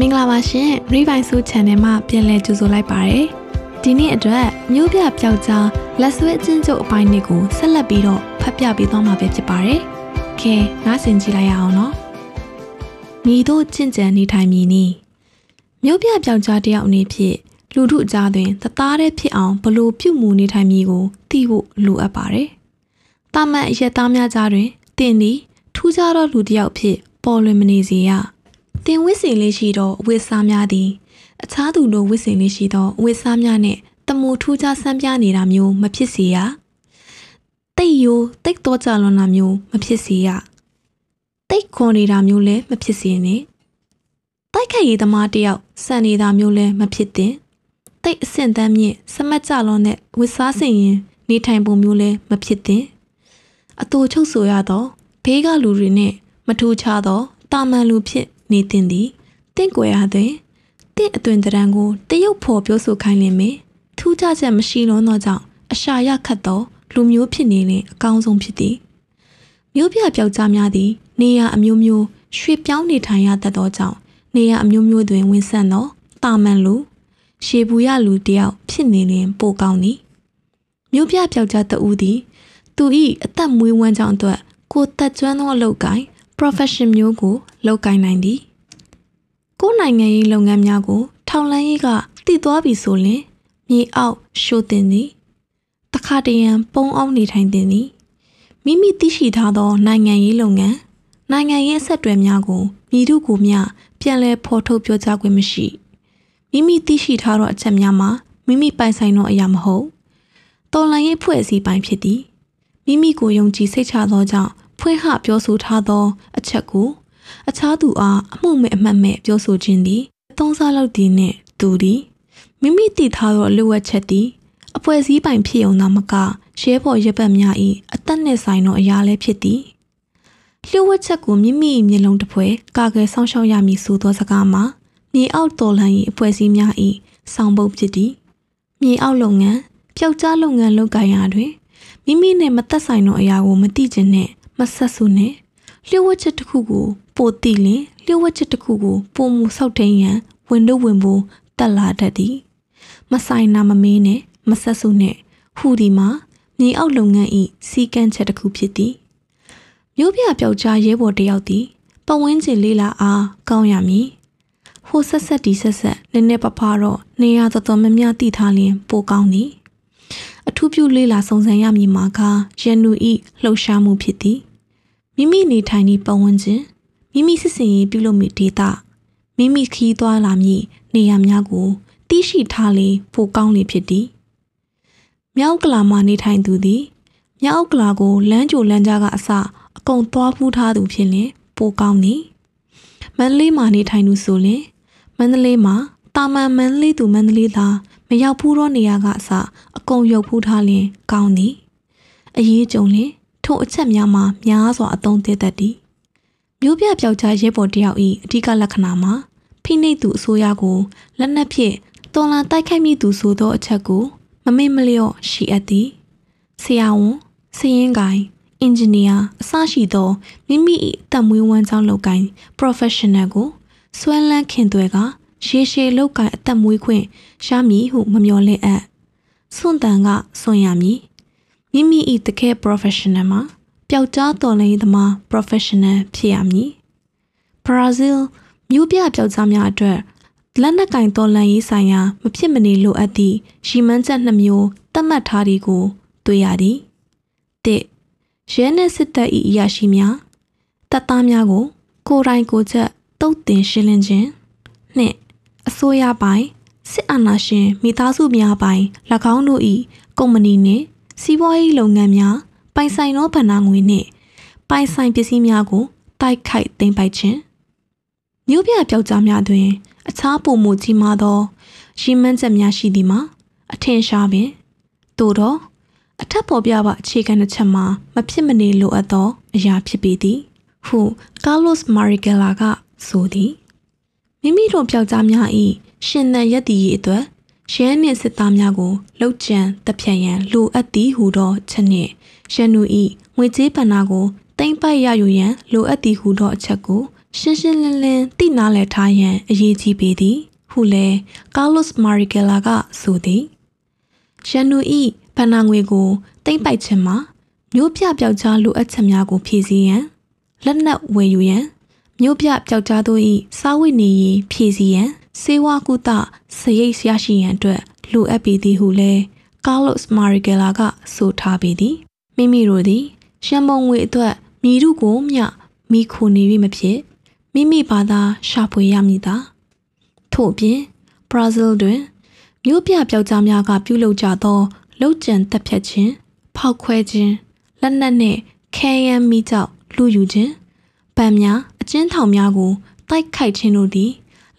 မင်္ဂလာပါရှင် Revive Soul Channel မှာပြန်လည်ကြိုဆိုလိုက်ပါရစေ။ဒီနေ့အတွက်မျိုးပြပျောက်ကြားလက်ဆွဲအချင်းချုပ်အပိုင်းလေးကိုဆက်လက်ပြီးတော့ဖတ်ပြပေးသွားမှာပဲဖြစ်ပါတယ်။ခဲနားဆင်ကြည့်လိုက်ရအောင်နော်။မိတို့ချင့်ကြံနေထိုင်မည်နီမျိုးပြပျောက်ကြားတယောက်အနေဖြင့်လူထုအကြားတွင်တသားတည်းဖြစ်အောင်ဘလို့ပြုမှုနေထိုင်မည်ကိုသိဖို့လိုအပ်ပါတယ်။တာမန်အရက်သားများကြားတွင်တင်သည်ထူးခြားသောလူတစ်ယောက်ဖြစ်ပေါ်လွင်မနေစေရ။ တင်ဝစ်စင်လေးရှိသောအဝတ်စားများသည်အခြားသူတို့ဝစ်စင်လေးရှိသောအဝတ်စားများနှင့်တမူထူးခြားဆန်းပြနေတာမျိုးမဖြစ်စေရတိတ်ယိုတိတ်တော့ကြလွန်တာမျိုးမဖြစ်စေရတိတ်ခွန်နေတာမျိုးလည်းမဖြစ်စေနဲ့တိုက်ခိုက်ရေးသမားတယောက်စံနေတာမျိုးလည်းမဖြစ်သင့်တိတ်အဆင့်တန်းမြင့်စမတ်ကြလွန်တဲ့ဝစ်စားစင်ရင်နေထိုင်ပုံမျိုးလည်းမဖြစ်သင့်အတူချုပ်ဆိုရသောဘေးကလူတွေနဲ့မထူးခြားသောတာမန်လူဖြစ် နေတင်သည်တင့်ကွယ်ရသည်တင့်အသွင်တရံကိုတရုတ်ဖော်ပြောဆိုခိုင်းလင်မေထူးခြားချက်မရှိလုံးသောကြောင့်အရှာရခတ်သောလူမျိုးဖြစ်နေရင်အကောင်းဆုံးဖြစ်သည်မျိုးပြပြောက်ကြားများသည် နေရအမျိုးမျိုးရွှေပြောင်းနေထိုင်ရတတ်သောကြောင့်နေရအမျိုးမျိုးတွင်ဝင်ဆန့်သောတာမန်လူရှေဘူးရလူတယောက်ဖြစ်နေရင်ပိုကောင်းသည်မျိုးပြပြောက်ကြားတဦးသည် သူ၏အသက်မွေးဝမ်းကြောင်းအတွက်ကိုတက်ကျွမ်းသောအလုပ်ကိုင်း profession မျိုးကိုလုပ်ကိုင်နိုင်သည်ကိုယ်နိုင်ငံရေးလုပ်ငန်းများကို ထောင်လန်းရေးကတည်သွားပြီဆိုရင်မြေအောက်ရှို့တင်သည်တခါတရံပုံအောင်နေထိုင်တင်သည်မိမိသိရှိထားသော နိုင်ငံရေးလုပ်ငန်းနိုင်ငံရေးဆက်တွယ်များကိုမိတို့ကိုမျှပြန်လည်ဖော်ထုတ်ပြောကြားခွင့်မရှိမိမိသိရှိထားသောအချက်များမှာမိမိပိုင်ဆိုင်သောအရာမဟုတ်တော်လှန်ရေးဖွဲ့စည်းပိုင်းဖြစ်သည်မိမိကိုယုံကြည်စိတ်ချသောကြောင့် ဖွင့်ဟပြောဆိုထားသော အချက်ကိုအခြားသူအားအမှုမဲ့အမှတ်မဲ့ပြောဆိုခြင်းသည်အသုံးစားလောက်သည်နှင့်သူသည်မိမိတည်ထားသောလူဝက်ချက်သည်အဖွဲ့စည်းပိုင်ဖြစ်ုံသာမကရဲဘော်ရပ်ပတ်များ၏အသက်နှင့်ဆိုင်သောအရာလည်းဖြစ်သည်လျှို့ဝှက်ချက်ကိုမိမိ၏မျက်လုံးတစ်ဖွဲကာကွယ်ဆောင်ရှောက်ရမည်ဆိုသောစကားမှာမြေအောက်တော်လှန်ရေးအဖွဲ့အစည်းများ၏ဆောင်ပုဒ်ဖြစ်သည်မြေအောက်လုပ်ငန်းပျောက်ကြားလုပ်ငန်းလုပ်ကိုင်ရာတွင်မိမိနဲ့မသက်ဆိုင်သောအရာကိုမသိခြင်းနဲ့ မဆက်စုနဲ့လျှို့ဝှက်ချက်တစ်ခုကိုပိုတိလင်လျှို့ဝှက်ချက်တစ်ခုကိုပုံမှုဆောက်ထိန်ရန်ဝင်တို့ဝင်ဖို့တက်လာတတ်သည်မဆိုင်နာမမင်းနဲ့မဆက်စုနဲ့ဟူဒီမှာမြေအောက်လုပ်ငန်းဤစီကန်းချက်တစ်ခုဖြစ်သည်မျိုးပြပျောက်ကြားရဲဘော်တယောက်သည်ပဝင်းကျင်လေးလာအားကောင်းရမည်ဟိုဆက်ဆက်ဒီဆက်ဆက်နည်းနည်းပပတော့နေရတော်တော်များများတည်ထားလျင်ပိုကောင်းသည်အ ထူးပြုလေးလာစုံစမ်းရမည်မှာကရန်သူဤလှုပ်ရှားမှုဖြစ်သည်မိမိနေထိုင်သည့်ပတ်ဝန်းကျင်မိမိစစ်စင်ရေးပြုလုပ်မိဒေတာမိမိခီးသွားလာမည့်နေရာများကိုသိရှိထားလေပိုကောင်းလေဖြစ်သည်မြောက်ကလာမှနေထိုင်သူသည်မြောက်ကလာကိုလမ်းကြိုလမ်းကြားကအစအကုန်သွားဖူးထားသူဖြစ်ရင်ပိုကောင်းသည်မန္တလေးမှာနေထိုင်သူဆိုရင်မန္တလေးမှာတာမန်မန္တလေးသူမန္တလေးသားမရောက်ဖူးသောနေရာကအစအ ကုန်ရုပ်ဖူးထားလျင်ကောင်းသည်အရေးကြုံလျင်ထိုအချက်များမှာများစွာအသုံးသေးတတ်သည်မျိုးပြပျောက်ကြားရဲဘော်တယောက်၏အဓိကလက္ခဏာမှာဖိနှိပ်သူအစိုးရကိုလက်နက်ဖြင့်တော်လန်တိုက်ခိုက်မိသူဆိုသောအချက်ကိုမမေ့မလျော့ရှိအပ်သည်ဆရာဝန်စရင်ကိုင်အင်ဂျင်နီယာအစရှိသောမိမိ၏အသက်မွေးဝမ်းကြောင်းလုပ်ကိုင် professional ကိုဆွဲလန်းခင်သွဲကရေရှည်လုပ်ကိုင်အသက်မွေးခွင့်ရမည်ဟုမမျှော်လင့်အပ် စွန့်တန်ကစွန့်ရမည်မိမိ၏တကယ် professional မှာပျောက်ကြားတော်လှန်ရေးသမား professional ဖြစ်ရမည်။ Brazil မြို့ပြပျောက်ကြားများအတွက်လက်နက်ကင်တော်လှန်ရေးဆိုင်ရာမဖြစ်မနေလိုအပ်သည့်ရီမန်းချက်နှမျိုးသတ်မှတ်ထားသည်ကို တွေ့ရသည်။၁ရဲနှင့်စစ်တပ်၏အရာရှိများတပ်သားများကို ကိုယ်တိုင်ကိုယ်ချက်တုတ်တင်ရှင်းလင်းခြင်းနှင့်အစိုးရပိုင် စစ်အာဏာရှင်မိသားစုများပိုင်၎င်းတို့၏ကုမ္ပဏီနှင့်စီးပွားရေးလုပ်ငန်းများပိုင်ဆိုင်သောဗဏ္ဍာငွေနှင့်ပိုင်ဆိုင်ပစ္စည်းများကိုတိုက်ခိုက်သိမ်းပိုက်ခြင်းမြို့ပြပျောက်ကြားများတွင် အခြားပုံမှုကြီးမားသောရီမန်းချက်များရှိသည်မှာအထင်ရှားပင်သို့တော့အထက်ပေါ်ပြပါအခြေခံတစ်ချက်မှာမဖြစ်မနေလိုအပ်သောအရာဖြစ်ပေသည်ဟုကာလော့စ်မာရီဂယ်လာကဆိုသည် မိမိတို့ပျောက်ကြားများ၏ရှင်သန်ရက်တည်ရေးအတွက်ရဲနှင့်စစ်သားများကိုလှုပ်ကြံတပ်ဖြတ်ရန်လိုအပ်သည်ဟုသောချက်နှင့်ရန်သူ၏ငွေကြေးပဏ္ဍာကိုတိမ့်ပိုက်ရယူရန်လိုအပ်သည်ဟုသောအချက်ကိုရှင်းရှင်းလင်းလင်းသိနာလည်ထားရန်အရေးကြီးပေသည် ဟုလဲကားလော့စ်မာရီကလာကဆိုသည်ရန်နူဤဗန္နာငွေကိုတိမ့်ပိုက်ခြင်းမှာမျိုးပြပျောက်ကြားလိုအပ်ချက်များကိုဖြည့်ဆည်းရန်လက်နက်ဝယ်ယူရန် မျိုးပြပျောက်ကြားတို့၏စားဝတ်နေရေးဖြည့်ဆည်းရန်စေဝါကုသစရိတ်ရရှိရန်အတွက်လိုအပ်ပေသည်ဟုလဲကားလော့စ်မာရီကလာကဆိုထားပေသည်မိမိတို့သည်ရှမ်မုံငွေအတွက်မိရုကိုမျှမိခိုနေပြီမဖြစ်မိမိဘာသာရှာဖွေရမည်သာထို့ပြင်ဘရာဇီးတွင်မြို့ပြပျောက်ကြားများကပြုလုပ်ကြသောလောက်ကျန်တက်ဖြတ်ခြင်းဖောက်ခွဲခြင်းလက်နက်နှင့်ခဲယမ်းမိကြောက်လူယူခြင်းဗန်များအ ကျဉ်းထောင်များကိုတိုက်ခိုက်ခြင်းတို့သည်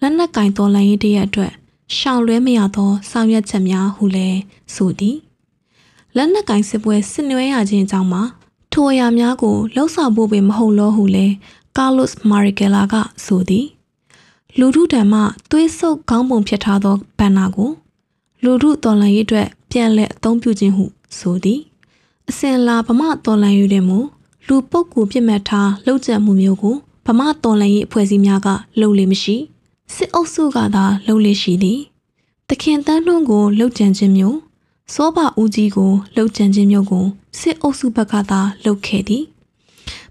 လက်နက်ကင်တော်လှန်ရေးတရက်အတွက်ရှောင်လွဲမရသောဆောင်ရွက်ချက်များဟုလည်းဆိုသည်လက်နက်ကင်စစ်ပွဲဆင်နွှဲရခြင်းအကြောင်းမှာထိုအရာများကိုလှုပ်ဆောင်ဖို့ပင်မဟုတ်လောဟုလည်းကာလော့စ်မာရီကလာကဆိုသည်လူထုတံမှသွေးဆုပ်ခေါင်းပုံဖြစ်ထားသောဘန်နာကိုလူထုတော်လှန်ရေးအတွက်ပြန်လည်အသုံးပြုခြင်းဟုဆိုသည်အစင်လာဗမာတော်လှန်ရေးတွင်မူလူပုတ်ကူပြစ်မှတ်ထားလှုပ်ကြံမှုမျိုးကို ဗမာတော်လှန်ရေးအဖွဲ့အစည်းများကလုပ်လေမရှိစစ်အုပ်စုကသာလုပ်လေရှိသည်တခင်တန်းနှုံးကိုလှုပ်ကြံခြင်းမျိုးစောဘဦးကြီးကိုလှုပ်ကြံခြင်းမျိုးကိုစစ်အုပ်စုဘက်ကသာလုပ်ခဲ့သည်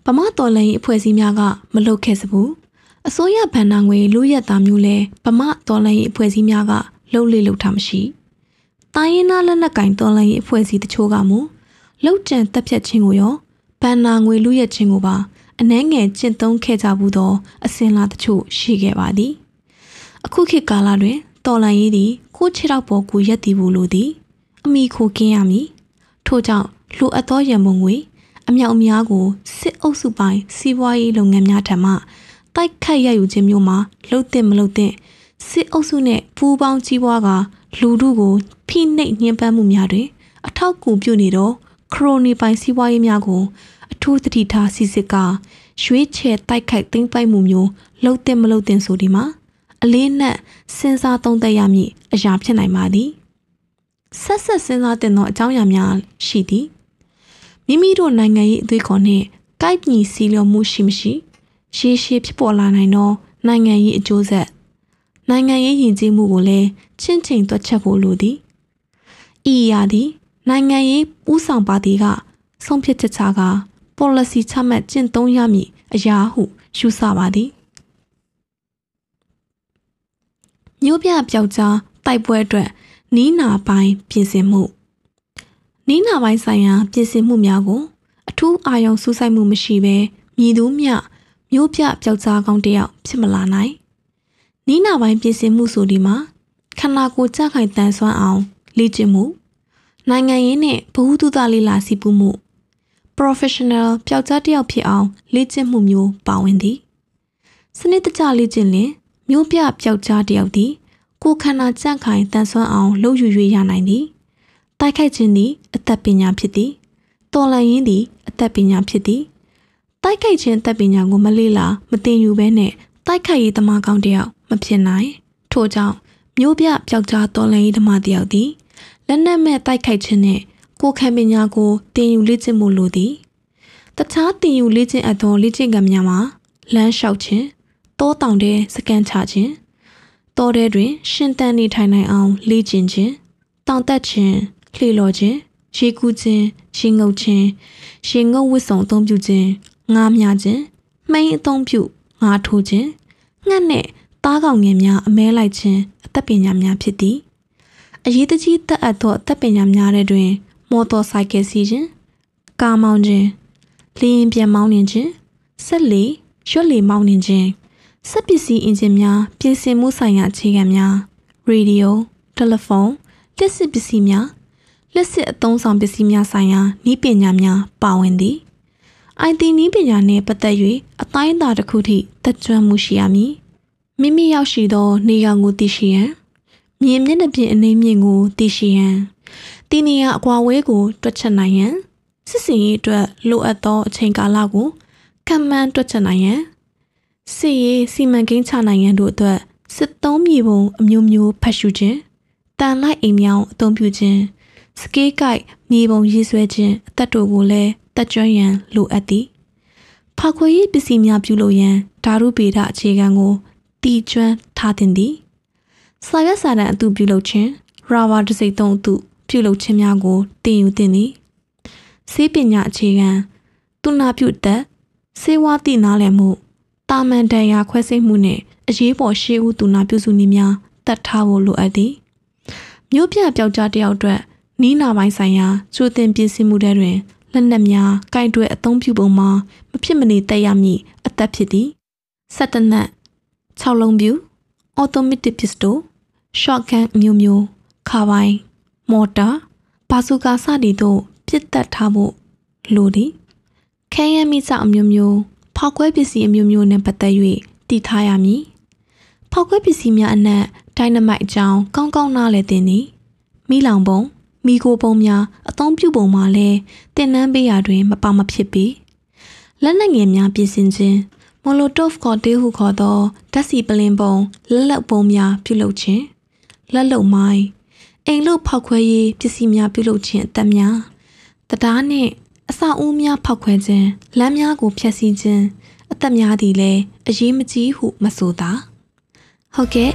ဗမာတော်လှန်ရေးအဖွဲ့အစည်းများကမလုပ်ခဲ့စဘူးအစိုးရဗန်နာငွေလူရက်သားမျိုးလဲဗမာတော်လှန်ရေးအဖွဲ့အစည်းများကလှုပ်လေလှုပ်ထားမရှိတိုင်းရင်းသားလက်နက်ကင်တော်လှန်ရေးအဖွဲ့အစည်းတချို့ကမူလှုပ်ကြံတက်ဖြတ်ခြင်းကိုရောဗန်နာငွေလူရက်ခြင်းကိုပါ အနှဲငယ်ကျင့်သုံးခဲ့ကြဘူးသောအစဉ်လာတချို့ရှိခဲ့ပါသည်အခုခေတ်ကာလတွင်တော်လှန်ရေးသည်ကိုခြေထောက်ပေါ်ကိုရက်တည်ဖို့လိုသည် အမိခိုကင်းရမည်ထို့ကြောင့်လိုအပ်သောရန်ပုံငွေအမြောက်အများကိုစစ်အုပ်စုပိုင်းစီးပွားရေးလုပ်ငန်းများထံမှတိုက်ခတ်ရယူခြင်းမျိုးမှာလှုပ်တဲ့မလှုပ်တဲ့စစ်အုပ်စုနဲ့ပူးပေါင်းကြီးပွားကလူထုကိုဖိနှိပ်ညှဉ်းပန်းမှုများတွင် အထောက်အကူပြုနေတော့ခရိုနီပိုင်းစီးပွားရေးများကိုအ ထူးသတိထားစီစစ်ကရွေးချယ်တိုက်ခိုက်သိမ်းပိုက်မှုမျိုးလှုပ်တဲ့မလှုပ်တဲ့ဆိုဒီမှာအလေးနက်စဉ်းစားသုံးသပ်ရမည့်အရာဖြစ်နိုင်ပါသည်ဆက်ဆက်စဉ်းစားတင်သောအကြောင်းအရာများရှိသည်မိမိတို့နိုင်ငံရေးအသွေးခေါ်နှင့်ကိုက်ညီစီလျော်မှုရှိမရှိရှေးရှေးဖြစ်ပေါ်လာနိုင်သောနိုင်ငံရေးအကျိုးဆက်နိုင်ငံရေးယဉ်ကျေးမှုကိုလည်းချင့်ချိန်တွက်ချက်ဖို့လိုသည်ဤအရာသည်နိုင်ငံရေးဥဆောင်ပါတီကဆုံးဖြတ်ချက်ချက policy ချမှတ်ကျင့်သုံးရမည်အရာဟုယူဆပါသည်မြို့ပြပျောက်ကြားတိုက်ပွဲအတွက်နီးနာပိုင်းပြင်ဆင်မှုနီးနာပိုင်းဆိုင်ရာပြင်ဆင်မှုများကို အထူးအာရုံစူးစိုက်မှုမရှိဘဲမြည်သူမျှမျိုးပြပျောက်ကြားကောင်းတယောက်ဖြစ်မလာနိုင်နီးနာပိုင်းပြင်ဆင်မှုဆိုဒီမှာခန္ဓာကိုယ်ကြခိုင်တန်ဆွမ်းအောင်လေ့ကျင့်မှုနိုင်ငံရေးနဲ့ဘ ഹു တုဒလေးလာစီပူမှု professional ပျောက်ကြားတယောက်ဖြစ်အောင်လေ့ကျင့်မှုမျိုးပါဝင်သည်စနစ်တကျလေ့ကျင့်လင်မျိုးပြပျောက်ကြားတယောက်သည်ကိုခန္ဓာကြန့်ခိုင်တန်ဆွမ်းအောင်လှုပ်ယူ၍ရနိုင်သည်တိုက်ခိုက်ခြင်းသည်အသက်ပညာဖြစ်သည်တော်လှန်ရင်းသည်အသက်ပညာဖြစ်သည်တိုက်ခိုက်ခြင်းအသက်ပညာကိုမလေ့လာမတင်ယူဘဲနဲ့တိုက်ခိုက်ရေးသမားကောင်းတယောက်မဖြစ်နိုင်ထို့ကြောင့်မျိုးပြပျောက်ကြားတော်လှန်ရေးသမားတယောက်သည်လက်နက်မဲ့တိုက်ခိုက်ခြင်းနဲ့ ကိုခံပညာကိုတင်ယူလေ့ကျင့်မှုလိုသည်တခြားတင်ယူလေ့ကျင့်အပ်သောလေ့ကျင့်ကံများမှာလမ်းလျှောက်ခြင်းတောတောင်တဲ့စကန်ချခြင်းတောထဲတွင် ရှင်တန်နေထိုင်နိုင်အောင် လေ့ကျင့်ခြင်းတောင်တက်ခြင်းလှေလော်ခြင်းရေကူးခြင်းရေငုပ်ခြင်းရေငုပ်ဝတ်စုံအသုံးပြုခြင်းငားမြခြင်းမှိန်အသုံးပြုငါထိုးခြင်းငှက်နှင့်သားကောင်ငယ်များအမဲလိုက်ခြင်းအသက်ပညာများဖြစ်သည်အရေးတကြီးတက်အပ်သောအသက်ပညာများတဲ့တွင် မော်တော်ဆိုင်ကယ်စီးခြင်းကားမောင်းခြင်းလျင်ပြန်မောင်းနှင်ခြင်းဆက်လေရွက်လေမောင်းနှင်ခြင်းစက်ပစ္စည်းအင်ဂျင်များပြင်ဆင်မှုဆိုင်ရာအခြေခံများရေဒီယိုတယ်လီဖုန်းလက်စစ်ပစ္စည်းများလက်စစ်အသုံးဆောင်ပစ္စည်းများဆိုင်ရာနည်းပညာများပါဝင်သည် IT နည်းပညာနှင့်ပတ်သက်၍အတိုင်းအတာတစ်ခုထိတက်ကြွမှုရှိရမည်မိမိရောက်ရှိသောနေရာကိုသိရှိရန်မြင်မျက်နှာပြင်အနေမြင့်ကိုသိရှိရန် တီနေရအကွာဝဲကို တွက်ချက်နိုင်ရန်စစ်စင်ရေးအတွက်လိုအပ်သောအချိန်ကာလကိုခံမှန်းတွက်ချက်နိုင်ရန်စစ်ရေးစီမံကိန်းချနိုင်ရန်တို့အတွက်စစ်သုံးမြေပုံအမျိုးမျိုးဖတ်ရှုခြင်းတန်လိုက်အိမ်မြောင်အသုံးပြုခြင်းစကေးကိုက်မြေပုံရေးဆွဲခြင်းအသက်တို့ကိုလည်းတက်ကြွရန်လိုအပ်သည်ဖောက်ခွဲရေးပစ္စည်းများပြုလုပ်ရန်ဓာတုဗေဒအခြေခံကိုတီကျွမ်းထားတင်သည်စာရွက်စာတမ်းအတုပြုလုပ်ခြင်းရာဘာတစိမ့်သုံးအတု ပြုလုပ်ခြင်းများကိုတင်ယူတင်သည်စေးပညာအခြေခံသူနာပြုသက်စေဝါတိနားလည်မှုတာမန်တန်ရာခွဲစိတ်မှုနှင့်အရေးပေါ်ရှေးဦးသူနာပြုစုနည်းများတတ်ထားဖို့လိုအပ်သည်မြို့ပြပျောက်ကြားတယောက်အတွက်နီးနာပိုင်းဆိုင်ရာကျိုးတင်ပြင်ဆင်မှုတွေတွင်လက်နက်များကင်တွယ်အသုံးပြုပုံမှာမဖြစ်မနေတက်ရမည့်အသက်ဖြစ်သည်ဆက်တနက်6လုံးပြူ automatic pistol shotgun မျိုးမျိုးခါပိုင်း မော်တာဘာဆူကာစသည်တို့ပြစ်တက်ထားဖို့လိုသည်ခဲယမ်းမိစအမျိုးမျိုးဖောက်ခွဲပစ္စည်းအမျိုးမျိုးနဲ့ပတ်သက်၍တည်ထားရမည်ဖောက်ခွဲပစ္စည်းများအနက်ဒိုင်နမိုက်အကြောင်းကောင်းကောင်းနားလည်သင်သည်မိလောင်ပုံမိကိုပုံများအသုံးပြုပုံမှာလည်းတင်နန်းပေးရာတွင် မပါမဖြစ်ပေလက်နက်ငယ်များပြင်ဆင်ခြင်းမိုလိုတော့ကော်တေးဟုခေါ်သောဓာတ်စီပလင်ပုံလက်လက်ပုံများပြုလုပ်ခြင်းလက်လုံမိုင်း အိမ်လုဖောက်ခွဲရေးပစ္စည်းများပြုလုပ်ခြင်းအသက်များတရားနှင့်အစာအုံးများဖောက်ခွဲခြင်းလမ်းများကိုဖျက်ဆီးခြင်းအသက်များသည်လည်းအရေးမကြီးဟုမဆိုသာဟုတ်ကဲ့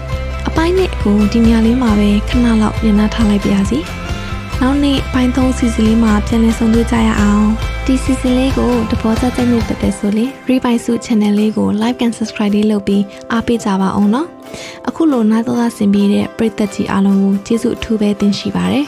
အပိုင်းနဲ့ကိုဒီညလေးမှာပဲခဏလောက်ညနာထားလိုက်ပါရစီနောက်နေ့ပိုင်းသုံးစီစဉ်လေးမှာပြန်လည်ဆုံတွေ့ကြရအောင် ဒီစီစဉ်လေးကိုတဘောကြကြိုက်နေတတ်တယ်ဆိုလေ Rebuy Su Channel လေးကို Like and Subscribe လေးလုပ်ပြီးအားပေးကြပါအောင်နော်အခုလိုနားတော်ဆင်ပြီးတဲ့ပရိသတ်ကြီးအားလုံးကိုကျေးဇူးအထူးပဲတင်ရှိပါတယ်